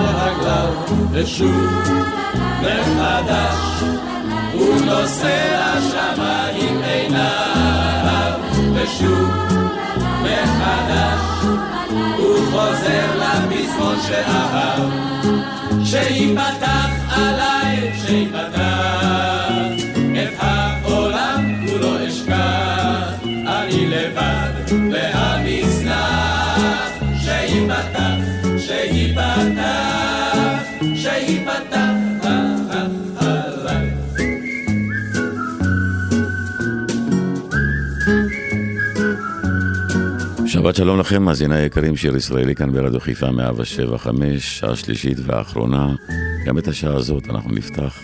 על רגליו, ושוב מחדש, הוא נושא לשמיים עיניו, ושוב מחדש, הוא חוזר לפזמון שאהב. שייפתח עליי, שייפתח, שבת שלום לכם, מאזיני היקרים, שיר ישראלי כאן ברדיו חיפה 175, שעה שלישית והאחרונה. גם את השעה הזאת אנחנו נפתח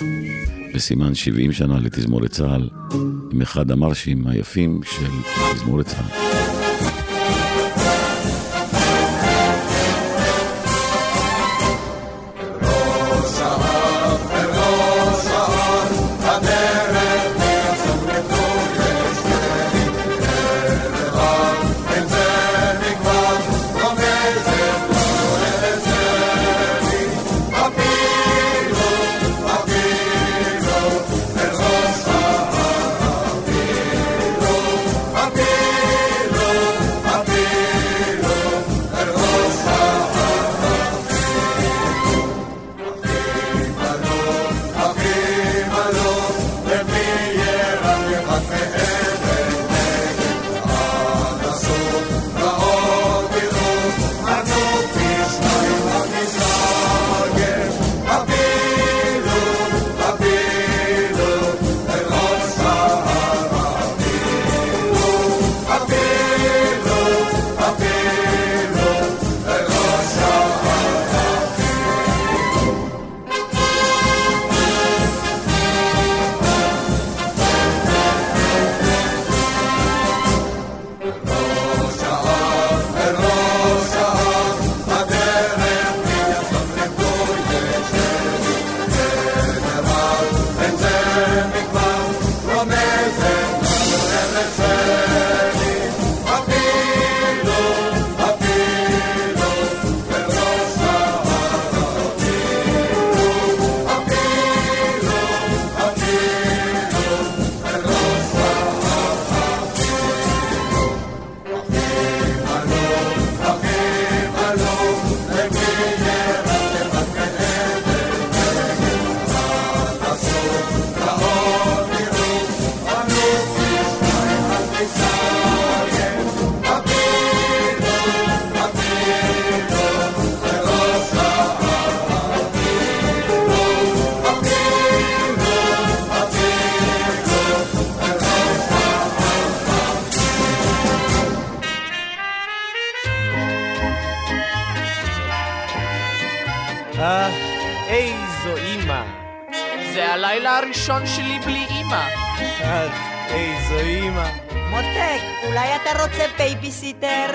בסימן 70 שנה לתזמורת צה"ל, עם אחד המרשים היפים של תזמורת צה"ל. רוצה בייביסיטר?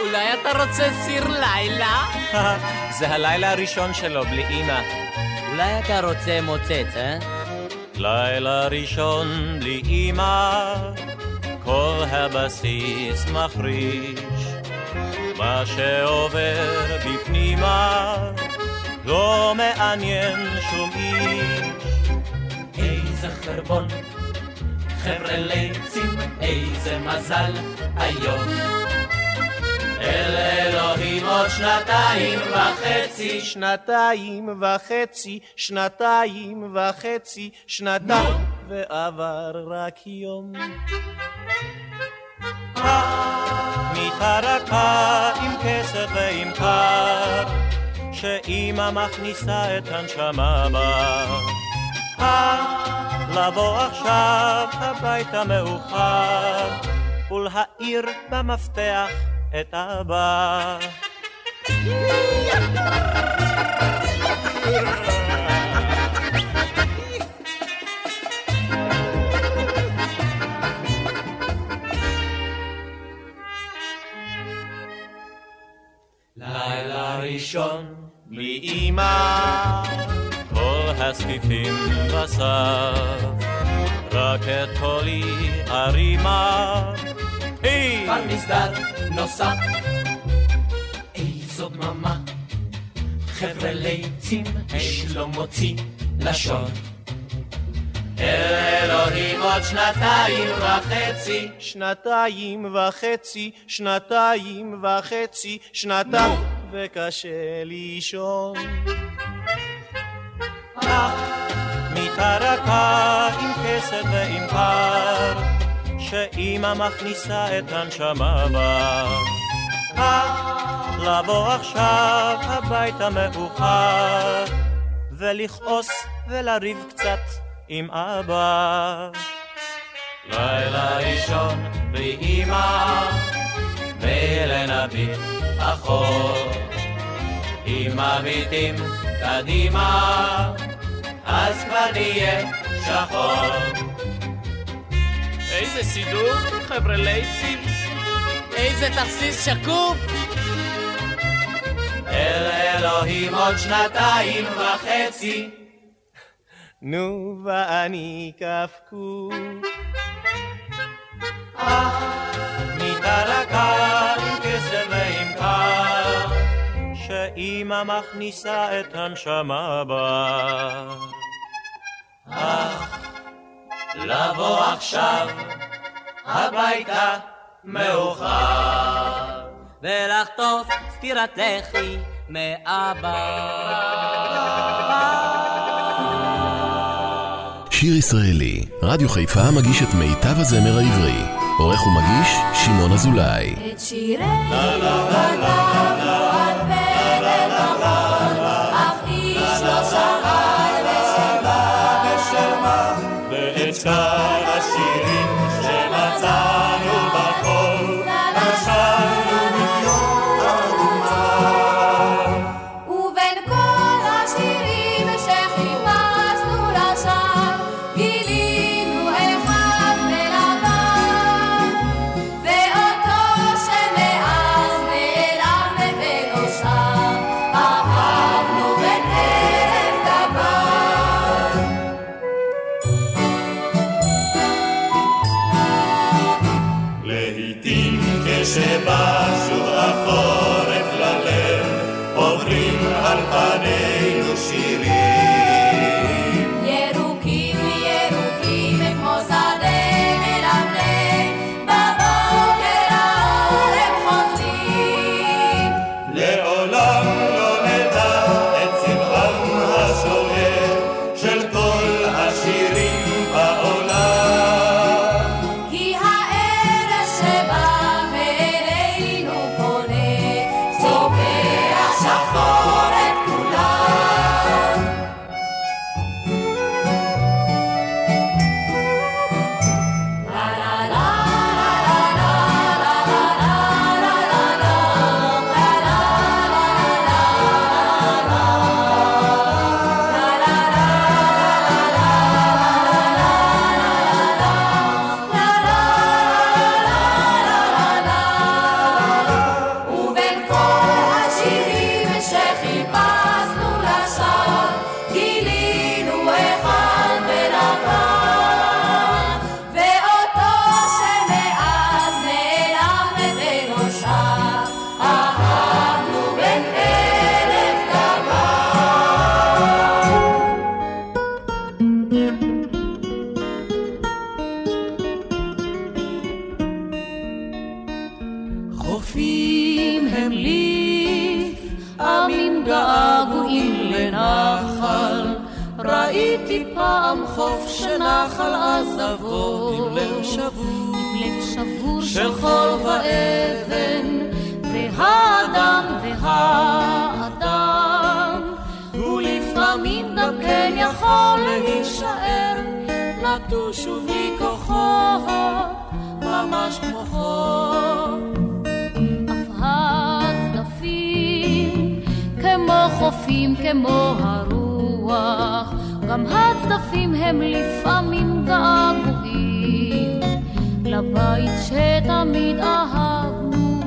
אולי אתה רוצה סיר לילה? זה הלילה הראשון שלו בלי אימא. אולי אתה רוצה מוצץ, אה? לילה ראשון בלי אימא, כל הבסיס מחריש. מה שעובר בפנימה לא מעניין שום איש. איזה חרבון, חבר'ה ליצים, איזה מזל היום. אל אלוהים עוד שנתיים וחצי, שנתיים וחצי, שנתיים וחצי, שנתיים, ועבר רק יום. מיטה עם כסף ועם קר, שאימא מכניסה את הנשמה בה. לבוא עכשיו הביתה מאוחר, ולהאיר במפתח את אבא. לילה ראשון, בלי הספיפים בסף, רק את קולי הרימה. היי! כבר מסדר נוסף. איזו דממה, חבר'ה ליצים, אש לא מוציא לשון. אל אלוהים עוד שנתיים וחצי, שנתיים וחצי, שנתיים וחצי, שנתיים, וקשה לישון. מיטה רכה עם כסף ועם קר, שאימא מכניסה את הנשמה בה. לבוא עכשיו הביתה מאוחר, ולכעוס ולריב קצת עם אבא. לילה ראשון בלי אמא, ולנביט אחור. אם מביטים קדימה, אז כבר נהיה שחור. איזה סידור, חבר'ה ליצים. איזה תכסיס שקוף. אל אלוהים עוד שנתיים וחצי, נו ואני קפקוף. מיטה רכה שאימא מכניסה את הנשמה בה. לבוא עכשיו הביתה מאוחר. ולחטוף סטירת לחי מאבא. שיר ישראלי, רדיו חיפה מגיש את מיטב הזמר העברי. עורך ומגיש, שמעון אזולאי. את על פלג כמו הרוח, גם הצדפים הם לפעמים געגועים. לבית שתמיד אהבנו,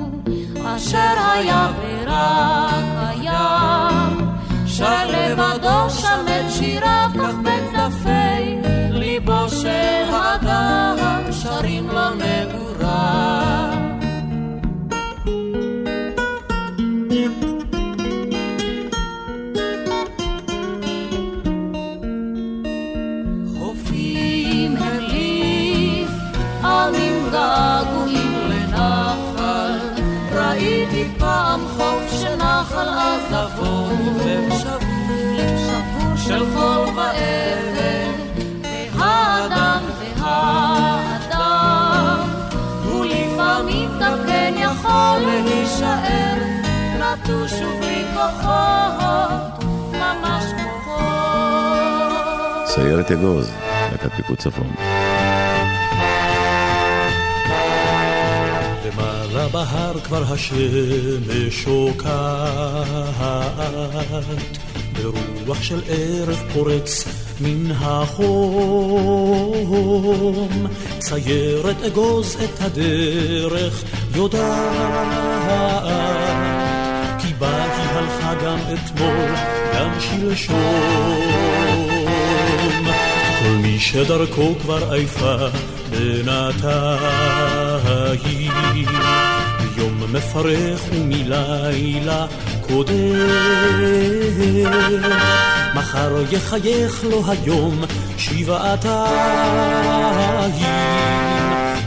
אשר היה ורק הים, שר לבדו שם את שיריו חוף שנחל עזבו, לב שבור של חול ואבן, והאדם והאדם, ולפעמים גם כן יכול להישאר, נטוש ובלי כוחות, ממש כוחות. סיירת אגוז, להקת פיקוד צפון. בהר כבר השמש שוקעת, ברוח של ערב פורץ מן החום, ציירת אגוז את הדרך יודעת, כי בה היא הלכה גם אתמול, גם שלשום. כל מי שדרכו כבר עייפה בינתיים, ביום מפרך ומלילה קודם. מחר יחייך לו היום שבעתיים,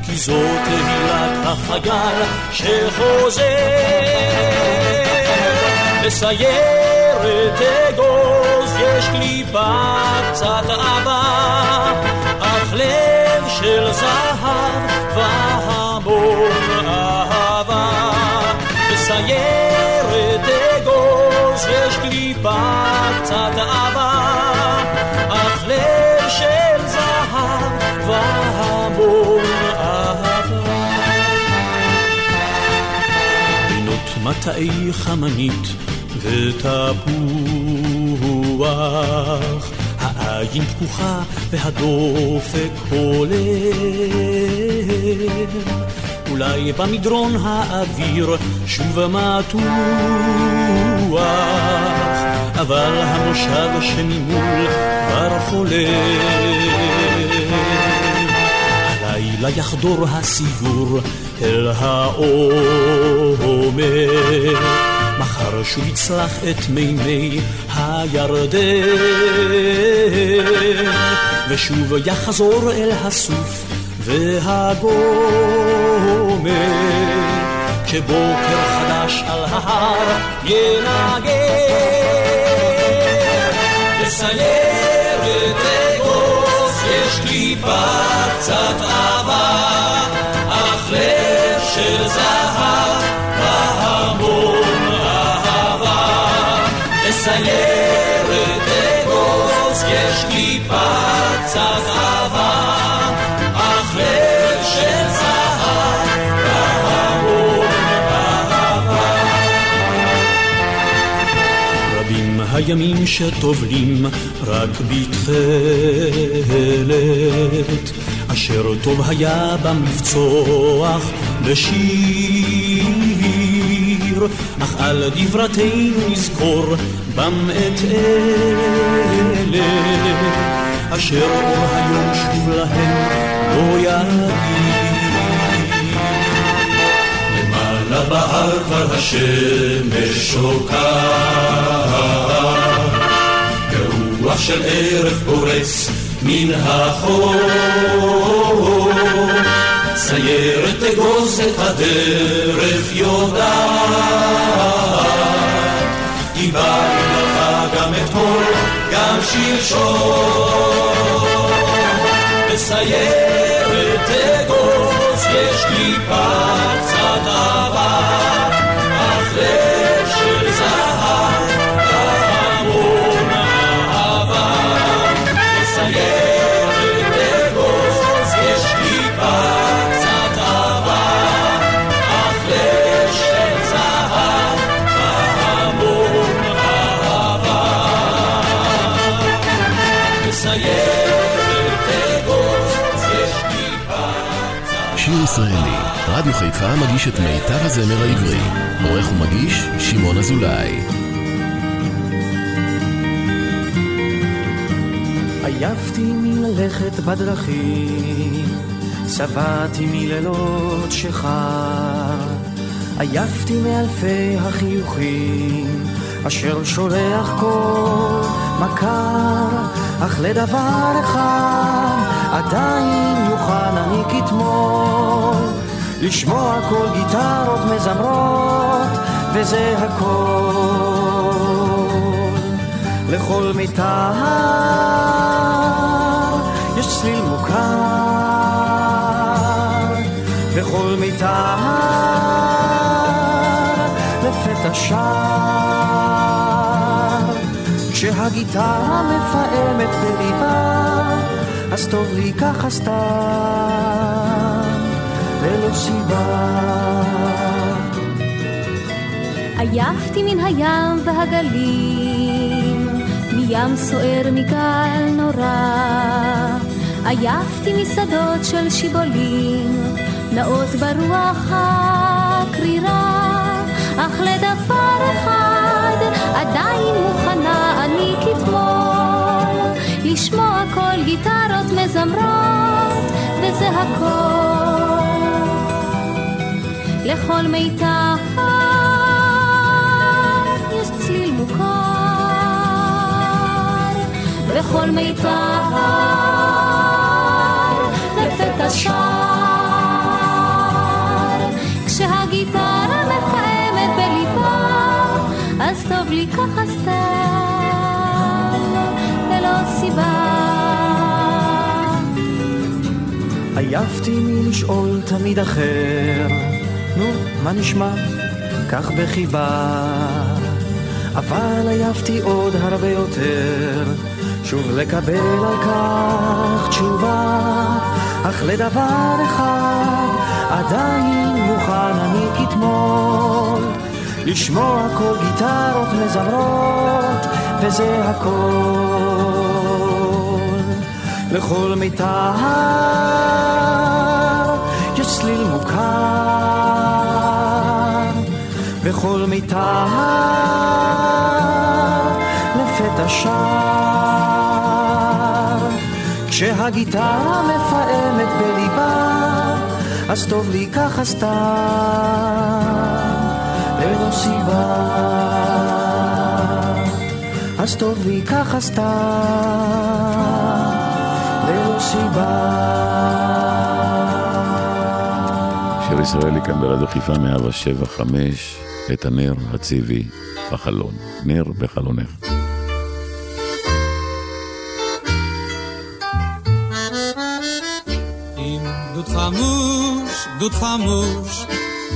כי זו תהילת החייל שחוזר. בסיירת אגוז יש קליפה קצת עבה, אך לב של זהב והמון קצת עבה, אך לב של זהב והמון אהבה. בינות מטעי חמנית ותפוח, העין פקוחה והדופק הולם. אולי במדרון האוויר שוב מתוח, אבל המושב שממול כבר חולם. הלילה יחדור הסיור אל העומר. מחר שוב יצלח את מימי הירדן, ושוב יחזור אל הסוף והגומר, כשבוקר חדש על ההר ינגן. בסיירת אגוז יש קליפה קצת עבה, אך לב של זהב הימים שטובלים רק בתכלת, אשר טוב היה במבצוח בשיר, אך על דברתנו נזכור בם את אלה, אשר היום שוב להם לא יגיד. בהר כבר השמש שוקעת, ברוח של ערב פורץ מן החור. סיירת אגוז את הדרך יודעת, קיבלתי לך גם אתמול, גם שלשום. בסיירת אגוז יש לי רדיו חיפה מגיש את מיטב הזמר העברי. עורך ומגיש, שמעון אזולאי. עייפתי מללכת בדרכים, שבעתי מלילות שחר, עייפתי מאלפי החיוכים, אשר שולח כל מכר, אך לדבר אחד עדיין מוכן אני כתמול, לשמוע כל גיטרות מזמרות, וזה הכל. לכל מיתר יש צליל מוכר, וכל מיתר לפתע שר. כשהגיטרה מפעמת בליבה, אז טוב לי ככה סתם, סיבה. עייפתי מן הים והגלים, מים סוער מגל נורא. עייפתי משדות של שיבולים, נאות ברוח הקרירה. אך לדבר אחד עדיין מוכנה אני כתמול, לשמוע כל גיטרות מזמרות, וזה הכל. לכל מיתר יש צליל מוכר, וכל מיתר לפתע שר. כשהגיטרה מפעמת בליבה, אז טוב לי ככה סתם, ללא סיבה. עייפתי מלשאול תמיד אחר, נו, מה נשמע? כך בחיבה. אבל עייפתי עוד הרבה יותר, שוב לקבל על כך תשובה. אך לדבר אחד עדיין מוכן אני כתמול, לשמוע כל גיטרות מזמרות, וזה הכל. לכל מיתר יש צליל מוכר, וכל מיתר לפתע שר. כשהגיטרה מפעמת בליבה, אז טוב לי ככה סתם, ללא סיבה. אז טוב לי ככה סתם, ללא סיבה. שיר ישראלי כאן ברדיו חיפה 175, את הנר הציבי בחלון. נר בחלונך. דוד חמוש, דוד חמוש,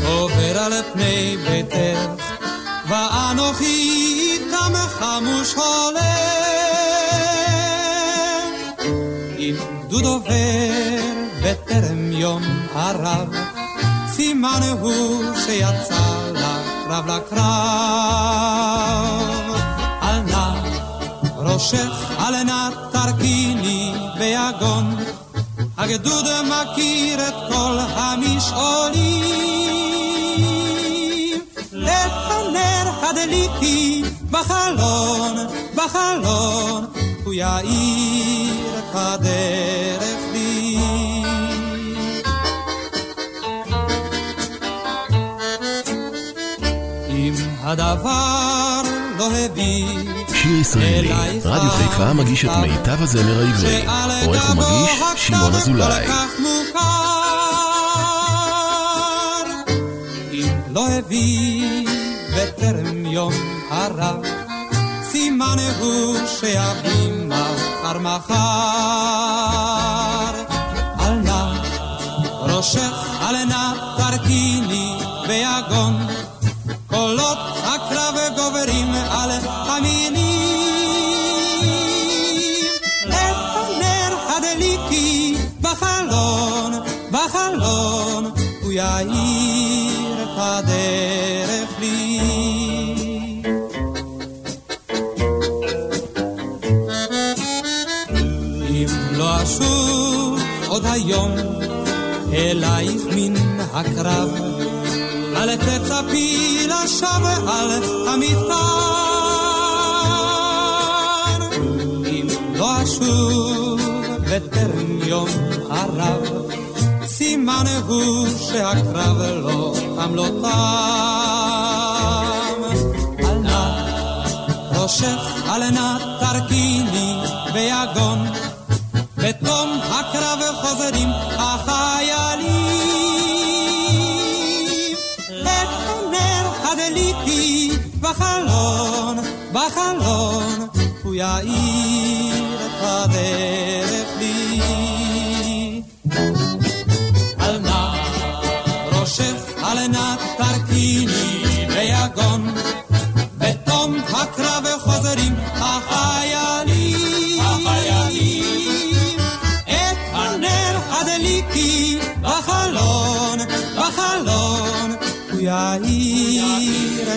עובר על פני ביתך, ואנוכי איתם חמוש הולך. אם גדוד עובר בטרם יום ערב, סימן הוא שיצא לקרב לקרב. על נא ראשך, על נא תרכיני ביגון, הגדוד מכיר את כל המשעולים. את הנר הדליקי בחלון, בחלון, הוא יאיר את הדרך הדבר לא הביא שיר ישראלי, רדיו חיפה מגיש את מיטב הזמר העברי. ומבוא שמעון הכתב כל אזולאי. לא הביא בטרם יום הרב, סימן הוא שיביא מחר מחר. אל נא ראשך, אל נא תרכיני ביגון, יאיר את הדרך לי. אם לא אשוב עוד היום אלייך מן הקרב, אל תצפי לשווא על המפתן. אם לא אשוב בטרם יום הרב, סימן הוא שהקרב לא תם לא תם. אל נא ראשך, אל נא תרכיני ביגון, בתום הקרב חוזרים החיילים. את הנר הדליקי בחלון, בחלון, הוא יאיר את הדרך הוא יאיר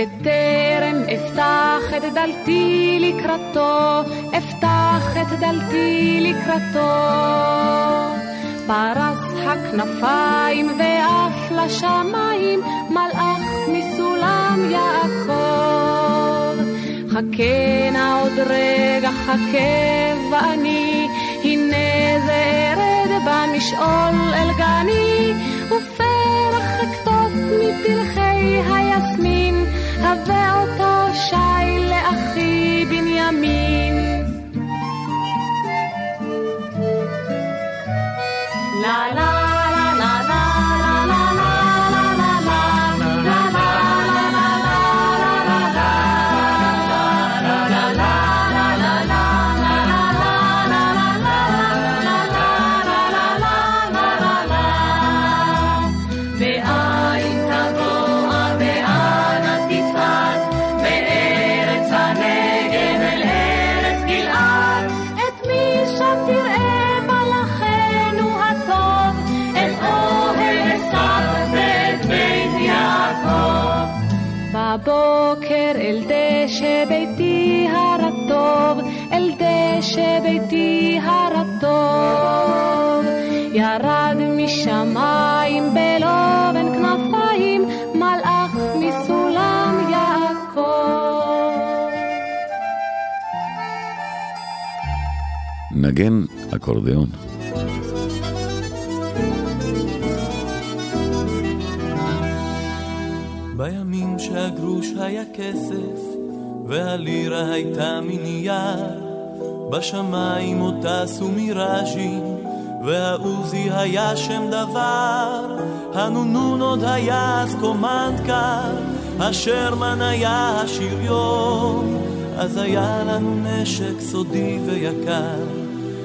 בטרם אפתח את דלתי לקראתו, אפתח את דלתי לקראתו. פרס הכנפיים ועף לשמיים, מלאך מסולם יעקב. חכה נא עוד רגע, חכה ואני, הנה זה ארד במשעול אל גני, ופרח אקטוף מפרחי היסמין, הבא אותו שי לאחי בנימין. דשא ביתי הרטוב. ירד משמיים בלובן כנפיים, מלאך מסולם יעקב. נגן אקורדיאון. בימים שהגרוש היה כסף, והלירה הייתה מנייר, בשמיים עוד טסו מיראז'ים, והעוזי היה שם דבר, הנונון עוד היה אז קומנדקר, השרמן היה השריון, אז היה לנו נשק סודי ויקר,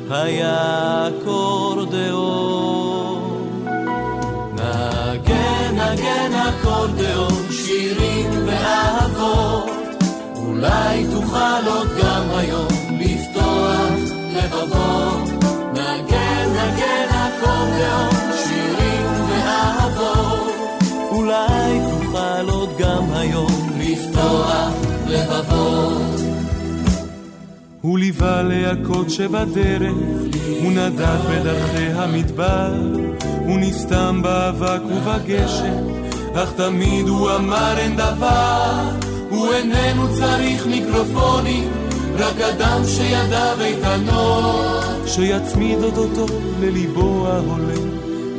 היה אקורדיאון. נגן, נגן אקורדיאון, שירים ואהבות, אולי תוכל עוד גם היום לבבות. נגן, נגן אקורדיאון, שירים ואהבות, אולי תוכל עוד גם היום לפתוח לבבות. הוא ליווה להכות שבדרך, הוא נדד בדרכי המדבר, הוא נסתם באבק ובגשם, אך תמיד הוא אמר אין דבר, הוא איננו צריך מיקרופונים, רק אדם שידיו איתנות, שיצמיד אותו לליבו ההולם,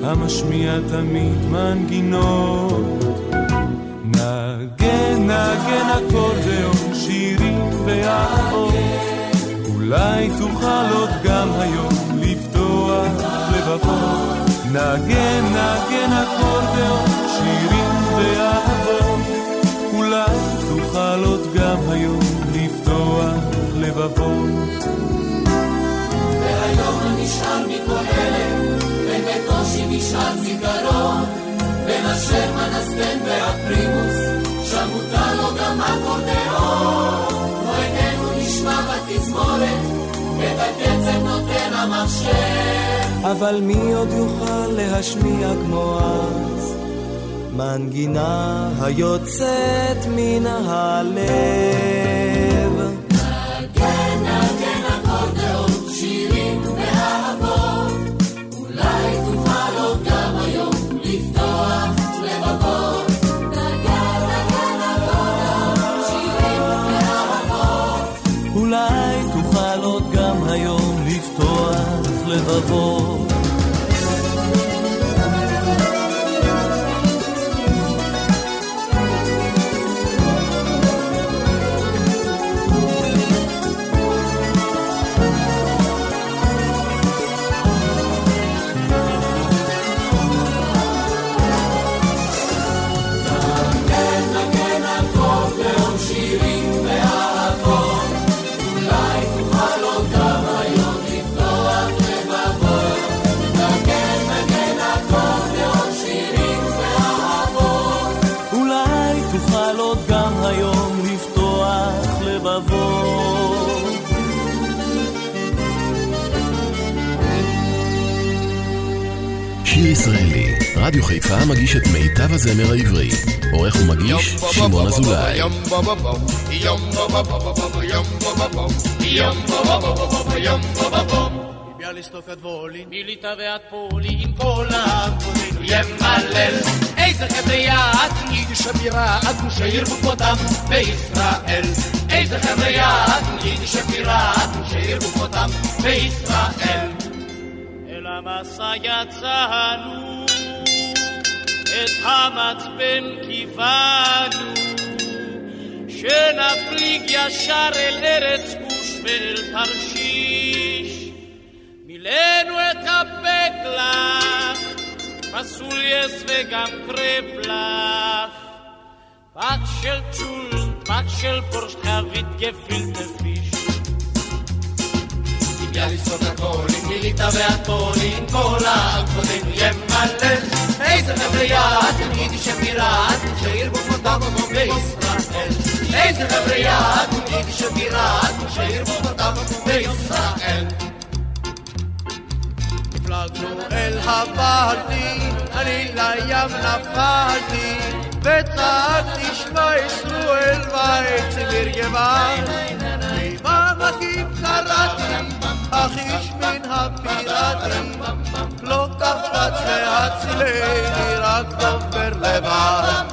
המשמיע תמיד מנגינות. נגן, נגן אקורדיאון, שירים ואהבות. אולי תוכל עוד גם היום לפתוח לבבות. נגן, נגן אקורדיאון, שירים ואהבות. אולי עוד גם היום לפתוח לבבות. והיום נשאר מקהלת, ובקושי נשאר זיכרון. בין אשר מנסטן והפרימוס, שם מותר לו גם אקורדיאון. איננו נשמע בתזמורת, את הקצב נותן המחשב. אבל מי עוד יוכל להשמיע כמו אז? מנגינה היוצאת מן הלב. נגן, נגן אקורדיאון, שירים ואהבות. אולי תוכל עוד גם היום לפתוח לבבות. נגן, נגן אקורדיאון, שירים ואהבות. אולי תוכל עוד גם היום לפתוח לבבות. רדיו חיפה מגיש את מיטב הזמר העברי. עורך ומגיש, שמעון אזולאי. ביאליסטוק עד וולין, מליטא ועד פולין, כל העם כבודנו ימלל. איזה חבר'ה יעד, יידיש הבירה, עד גושי ירבוקותם בישראל. איזה חבר'ה יעד, יידיש הבירה, עד גושי ירבוקותם בישראל. אל המסע יצאנו, את המצפן כיוונו, שנפליג ישר אל ארץ כוש ואל תרשיש. מילאנו את הבקלח, פסולייס וגם קרבלח. פח של צ'ול, פח של פורש חבית גפילטה פיש. ביאליסטוק הכל, עם מיליטה והכל, עם כל העם כבודנו ימלל. איזה חבר'ה יד, יידיש הבירת, שירבו כבודם כמו בישראל. איזה חבר'ה יד, יידיש הבירת, שירבו כבודם כמו בישראל. נפלגנו אל הבלטי, אני לים נפלתי, וצעקתי שמע ישראל ועצם ירגבה. עם עמקים קראתי, אך איש מן הפיראטים, לא קפץ להצילני, רק דובר לבד.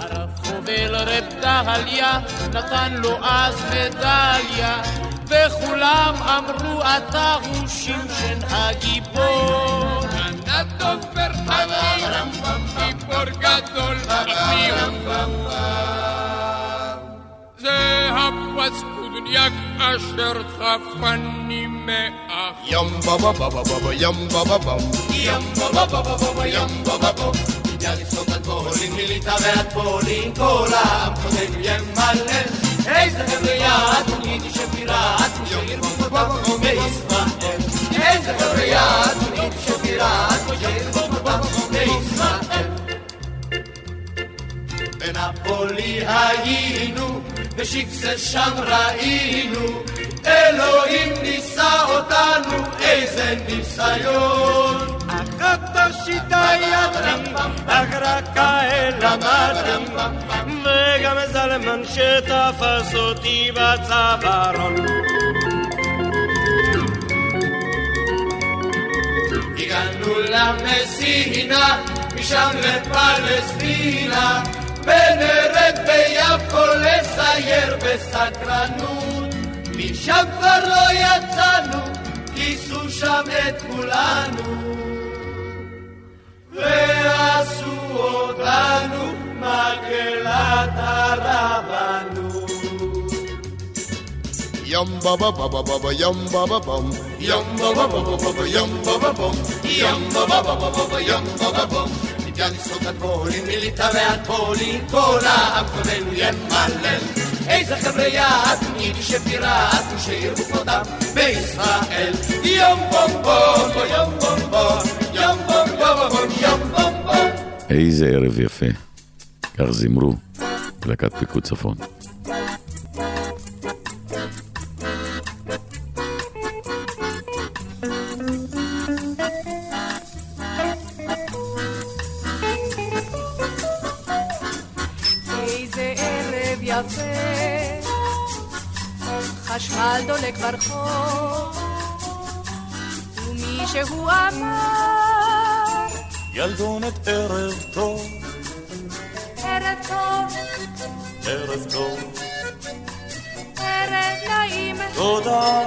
הרב חובל רב דהליה, נתן לו אז מדליה. וכולם אמרו אתה הוא שמשון הגיבור. דובר חבר, גיבור גדול זה הפסקודניק אשר חפני מאח. ים בבה בבה בבה ים בבה בם ים בבה בבה בבה ים בבה בם ביאליסטוק עד פולין, מליטא ועד פולין, כל העם כבודנו ימלל. איזה חבר'ה יד, יידיש הבירת, שירבו כבודם כמו בישראל. איזה חבר'ה יד, יידיש הבירת, שירבו כבודם כמו בישראל. בנפולי היינו, בשיקסל שם ראינו, אלוהים ניסה אותנו, איזה ניסיון. אחת השיטה ידעתי, אך רק כאל למדתי, וגם זלמן שתפס אותי בצווארון. הגענו למסינה, משם לפלסטינה, ונרד ביפו לסייר בסקרנות. משם כבר לא יצאנו, כיסו שם את כולנו. ועשו אותנו מקהלת הרבנות. Yum baba baba baba yum baba bum Yum baba baba baba yum baba bum Yum baba baba baba yum baba bum ביאליסטוק עד פולין, מליטא ועד פולין, כל העם כבודנו ימלל. איזה חבר'ה יד, יידיש פיראט, שירבו כבודם בישראל. יום בום בום, יום בום בום, יום בום בום, יום בום בום. איזה ערב יפה. כך זימרו להקת פיקוד צפון. חשמל דולק ברחוב, ומישהו אמר, ילדונת ערב טוב, ערב טוב, ערב טוב, ערב נעים, תודה,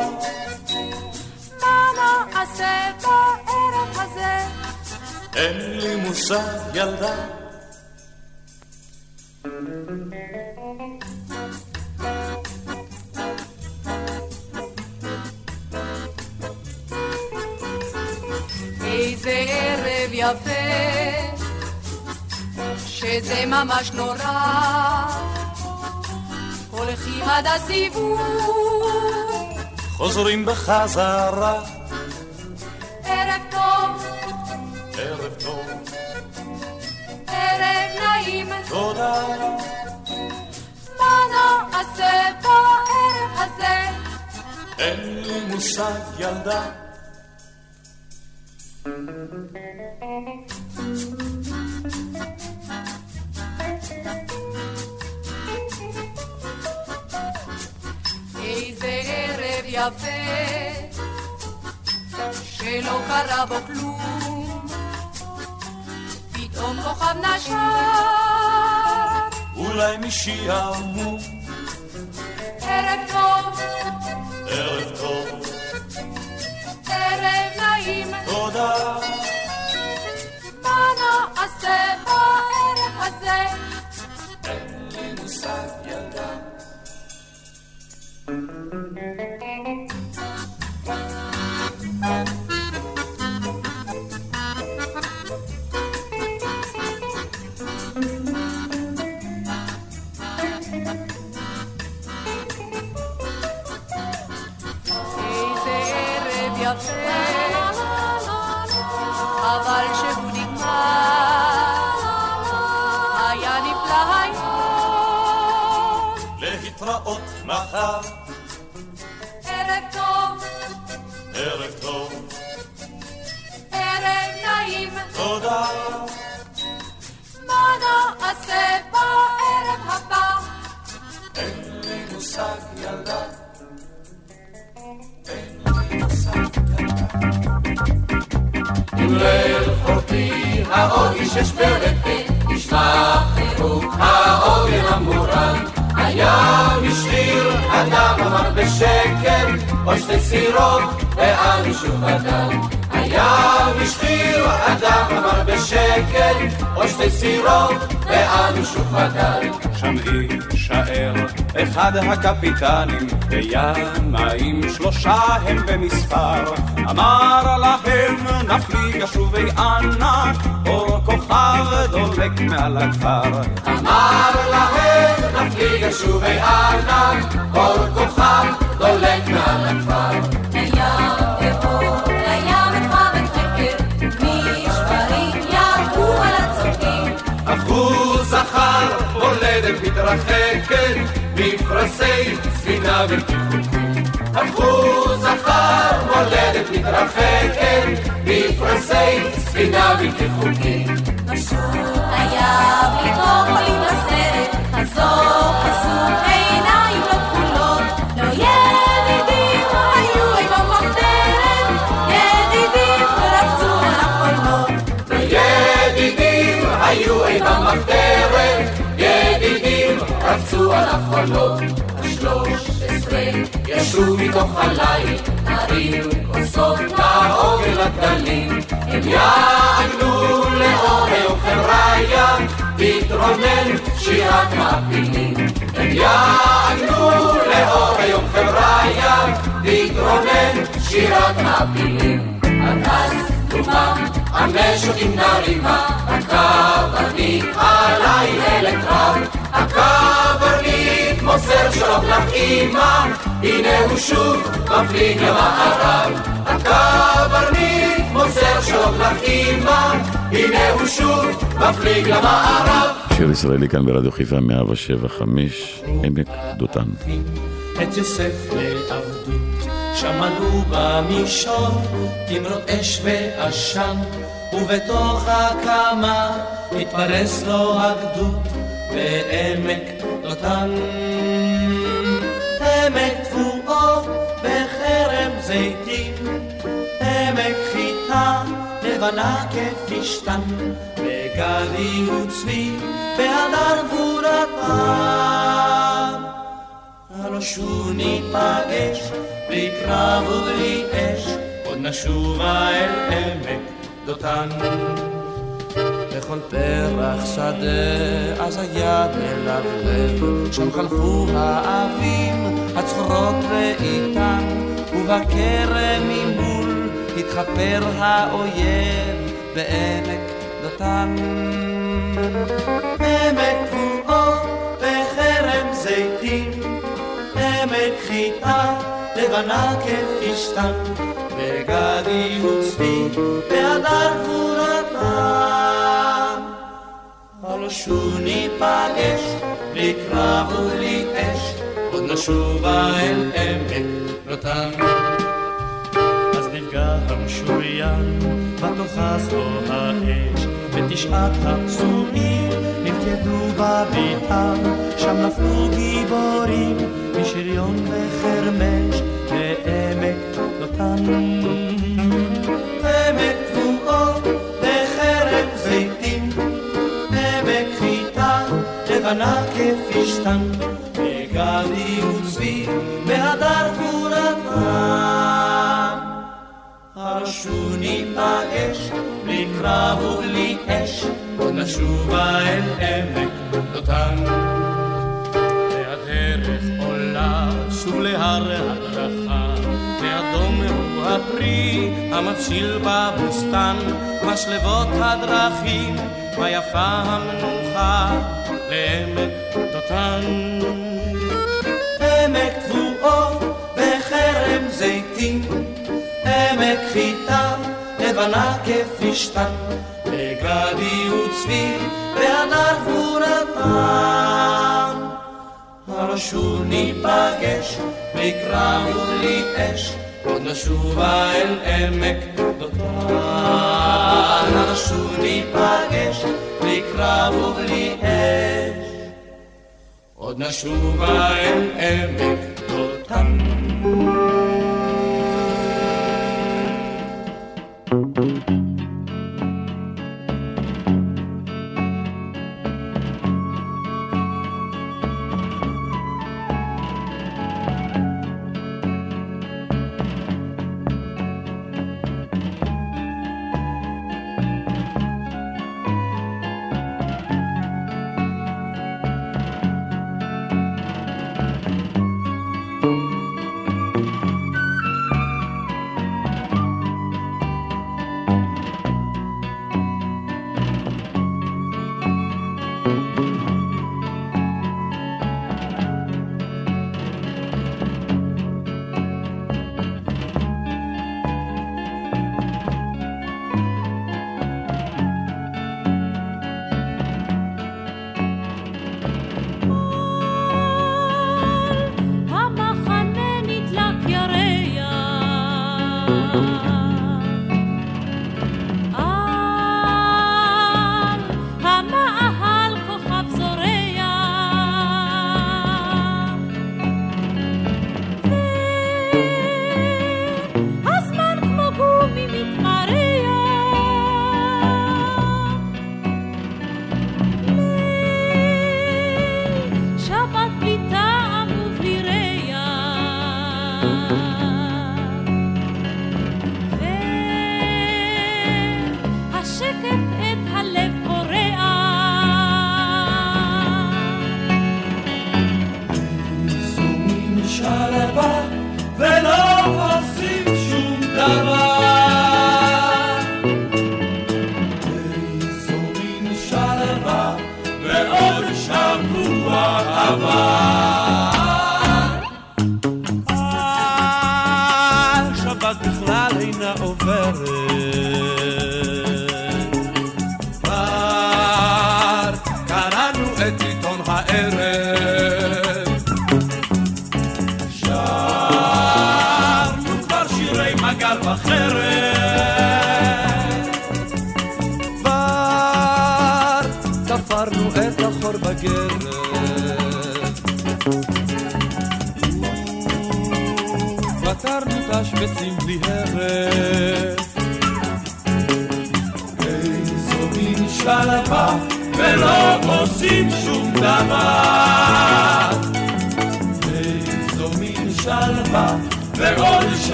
מה נעשה בערב הזה? אין לי מושג ילדה. שזה ממש נורא. הולכים עד הסיבוב, חוזרים בחזרה, ערב טוב, ערב טוב, ערב נעים, תודה, מה נעשה בערב הזה? אין לי מושג ילדה. איזה יפה, שלא קרה בו כלום, פתאום כוכב. אולי משעמום. ערב טוב, ערב טוב, ערב נעים, תודה. מחר, ערב טוב, ערב טוב, ערב נעים, תודה. מה נעשה בערב הבא? אין לי מושג ילדה. עם ליל חורפי האור אישש ברפי, ישמע או שתי סירות, ואנו שוב אדם. הים השאיר, אדם אמר בשקט, או שתי סירות, ואנו שוב אדם. שם יישאר אחד הקפיטנים בימאים שלושה הם במספר אמר להם נפליג השובי אנה אור כוכב דולק מעל הכפר אמר להם נפליג שובי ענק, אור כוכב מתרחקת, מפרשי ספינה בלתי חוקית. הפכו זכר, מולדת מתרחקת, מפרשי ספינה בלתי חוקית. הים לתוך עולים לסרט, חזור חשוף, החולות. השלוש עשרה ישרו מתוך הליל, הרים כוסות לעוגן הגלים. הם יעגנו לאור חבריה, תתרונן שירת מעפילים. הם יעגנו לאור היום חבריה, תתרונן שירת מעפילים. עד אז תומם המשוקים נרימה, הקברניט עלי אלת רב. הקברניט מוסר שלום אמא, הנה הוא שוב מפליג למערב. הקברניט מוסר שלום אמא, הנה הוא שוב מפליג למערב. שיר ישראלי כאן ברדיו חיפה 175, עמק דותן. את יוסף לעבדות, שמענו במישור, תמרות אש ועשן, ובתוך הקמה התפרס לו הגדוד בעמק דותן. עמק תבואו בחרם זיתים, עמק חיטה לבנה כפשתן, וגדי וצבי בהדר גבורתם. שוב ניפגש, בלי קרב ובלי אש, עוד נשובה אל עמק דותן. בכל פרח שדה, אז היה מלבלב, שם חלפו האבים, הצחורות לאיתן, ובכרם ממול התחפר האויב בעמק דותן. עמק תבואו בחרם זיתים, עמק חיטה לבנה כפשתן, וגדי וצבי בהדר גבורתם. הלא שוב ניפגש, בלי קרב ובלי אש, עוד נשובה אל עמק דותן. אז נפגש משוריין, בתוכה זו האש, ותשעת הפצועים נלכדו בביתם, שם נפלו גיבורים משריון וחרמש לעמק דותן. עמק תבואות בחרב זיתים, עמק חיטה לבנה כפשתן, בגדי וצבי בהדר גבורתם. הרשו ניפגש בלי קרב ובלי אש, נשובה אל עמק דותן. והדרך עולה שוב להר הדרכה, ואדום הוא הפרי המבשיל בבוסתן, משלבות הדרכים, מה יפה המנוחה לעמק דותן. לבנה כפשתן, בגדי וצבי והדר גבורתם. הרשו ניפגש בלי קרב ובלי אש, עוד נשובה אל עמק דותן. הרשו ניפגש בלי קרב ובלי אש, עוד נשובה אל עמק דותן.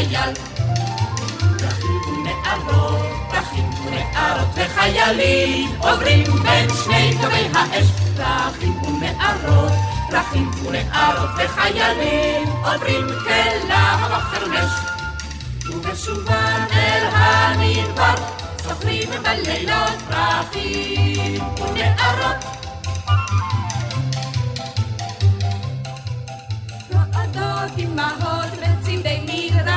חייל. דחים נערות, דחים נערות וחיילים, עוברים בין שני קווי האש. דחים נערות, דחים נערות וחיילים, עוברים כלהב החרמש. ובשובן אל הנדבר, סוחרים בלילות דרכים ונערות. עם ההוד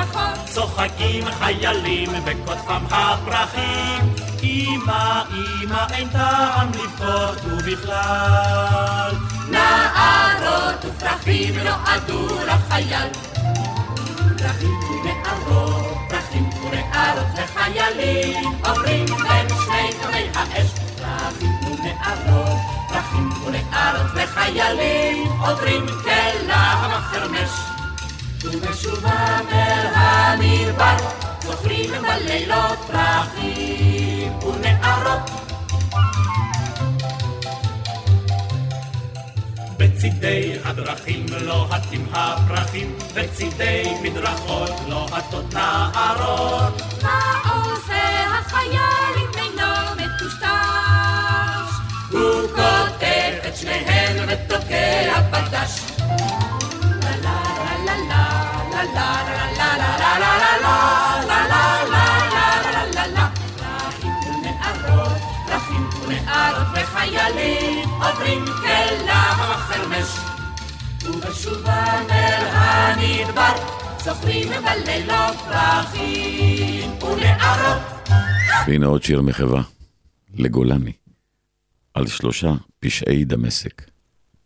מדרכות. צוחקים חיילים בקוטפם הפרחים. אמא, אמא, אין טעם לבכות ובכלל. נערות ופרחים נועדו לחייל. פרחים ונערות, פרחים ונערות וחיילים עוברים בין שני קווי האש. פרחים ונערות, פרחים ונערות וחיילים עוברים כלהב החרמש. ובשובם אל המדבר זוכרים בלילות פרחים ונערות. בצידי הדרכים לוהטים הפרחים, בצידי מדרכות לוהטות נערות. מה עושה החייל אם אינו מטושטש? הוא קוטף את שניהם ותוקע ונערות וחיילים עוברים כלהב החרמש. ובשובם אל המדבר זוכרים בלילות פרחים ונערות. והנה עוד שיר מחווה, לגולני, על שלושה פשעי דמשק,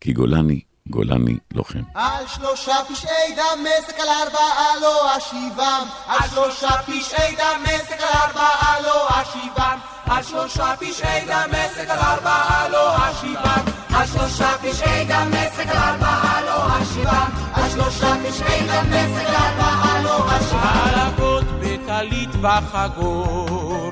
כי גולני, גולני לוחם. על שלושה פשעי דמשק על ארבעה לא אשיבם על שלושה פשעי דמשק על ארבעה לא אשיבם על שלושה פשעי דמשק על ארבעה לא אשיבם על שלושה פשעי דמשק על ארבעה לא אשיבם על שלושה פשעי דמשק על ארבעה לא אשיבם הלקות בטלית וחגור,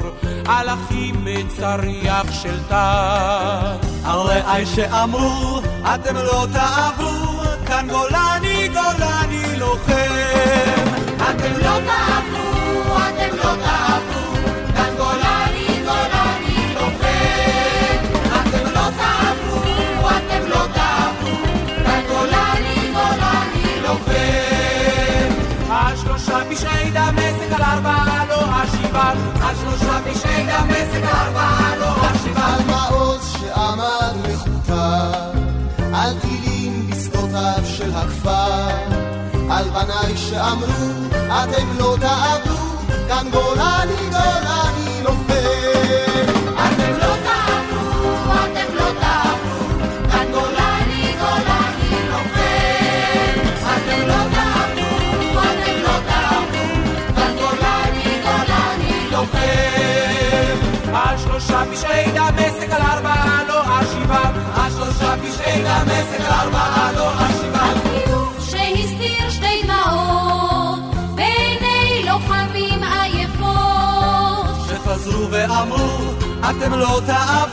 על אחים בצריח של טל. רעי שאמרו, אתם לא תעברו, כאן גולני גולני לוחם. אתם לא תעברו, אתם לא תעברו, כאן גולני גולני לוחם. אתם לא תעברו, אתם לא תעברו, כאן גולני גולני לוחם. על שלושה פשעי דמשק על ארבעה לא אשיבם, על שלושה פשעי דמשק על ארבעה בשדותיו של הכפר, על בניי שאמרו, אתם לא תעברו, כאן גולני גולני לוחם. ואמרו, אתם לא תעברו,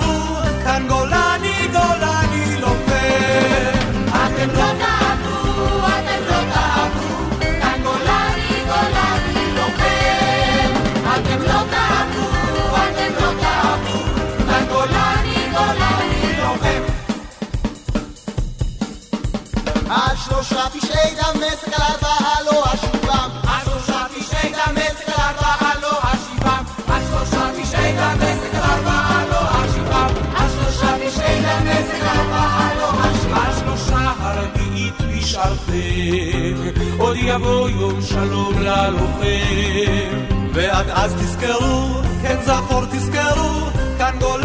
נשארתם, עוד יבוא יום שלום ללוחם. ועד אז תזכרו, כן זכור תזכרו, כאן גולני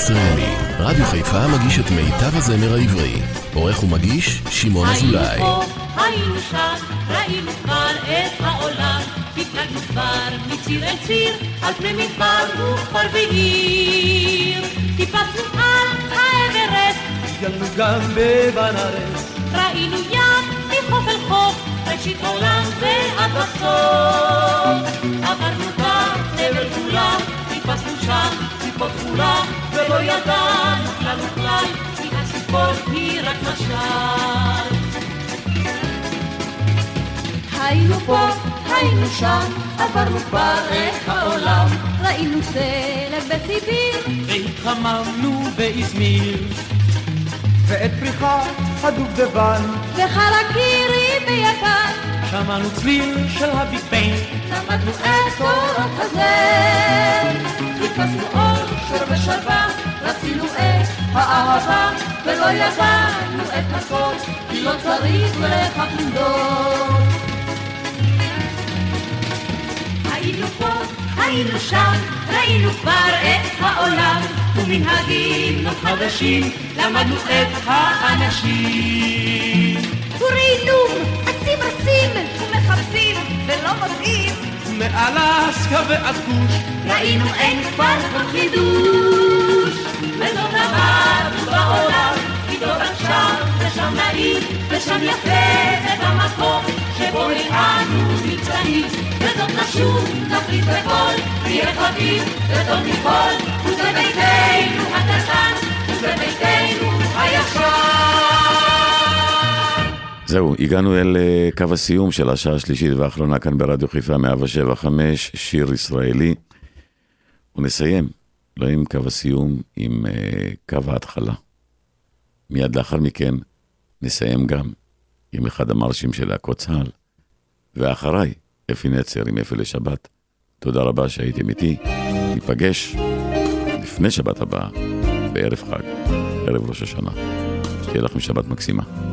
זכור שיר ישראלי, רדיו חיפה מגיש את מיטב הזמר העברי. עורך ומגיש, שמעון אזולאי. היינו פה, היינו שם, ראינו כבר את העולם, הפלגנו כבר מציר אל ציר, על פני מדבר וכפר ועיר. טיפסנו על האברסט, טיילנו גם בבנארס, ראינו ים מחוף אל חוף, ראשית עולם ועד הסוף. עברנו בתבל כולם, טיפסנו שם ציפות כולם, ולא ידענו כלל וכלל, כי הציפור היא רק משל. היינו פה, היינו שם, עברנו כבר את העולם, ראינו סלב בסיביר, והתחממנו באזמיר. ואת פריחת הדובדבן, וחרקירי ביפן, שמענו צליל של הביג ביין, למדנו את תורת הזר, חיפשנו אור, שור ושלווה, רצינו את האהבה, ולא ידענו את הכל, כי לא צריך לכך למדוד. היינו פה, היינו שם, ראינו כבר את העולם, ומנהגים לא חדשים, למדנו את האנשים. ראינו עצים רצים ומחפשים ולא מוצאים, מאלסקה ועד כוש, ראינו אין כבר כל חידוש, וזאת עברנו בעולם, כי טוב עכשיו ושם נעים, ושם יפה את המקום, שבו הגענו נמצאים, וזאת נשוב, נחליט בכל, נהיה חבים, וטוב מכל, וזה ביתנו הקטן, וזה ביתנו הישן. זהו, הגענו אל אה, קו הסיום של השעה השלישית והאחרונה כאן ברדיו חיפה 175, שיר ישראלי. ונסיים, לא עם קו הסיום, עם uh, קו ההתחלה. מיד לאחר מכן נסיים גם עם אחד המרשים של להקות צה"ל, ואחריי, אפי נצר עם אפי לשבת. תודה רבה שהייתם איתי, ניפגש לפני שבת הבאה, בערב חג, ערב ראש השנה. שתהיה לכם שבת מקסימה.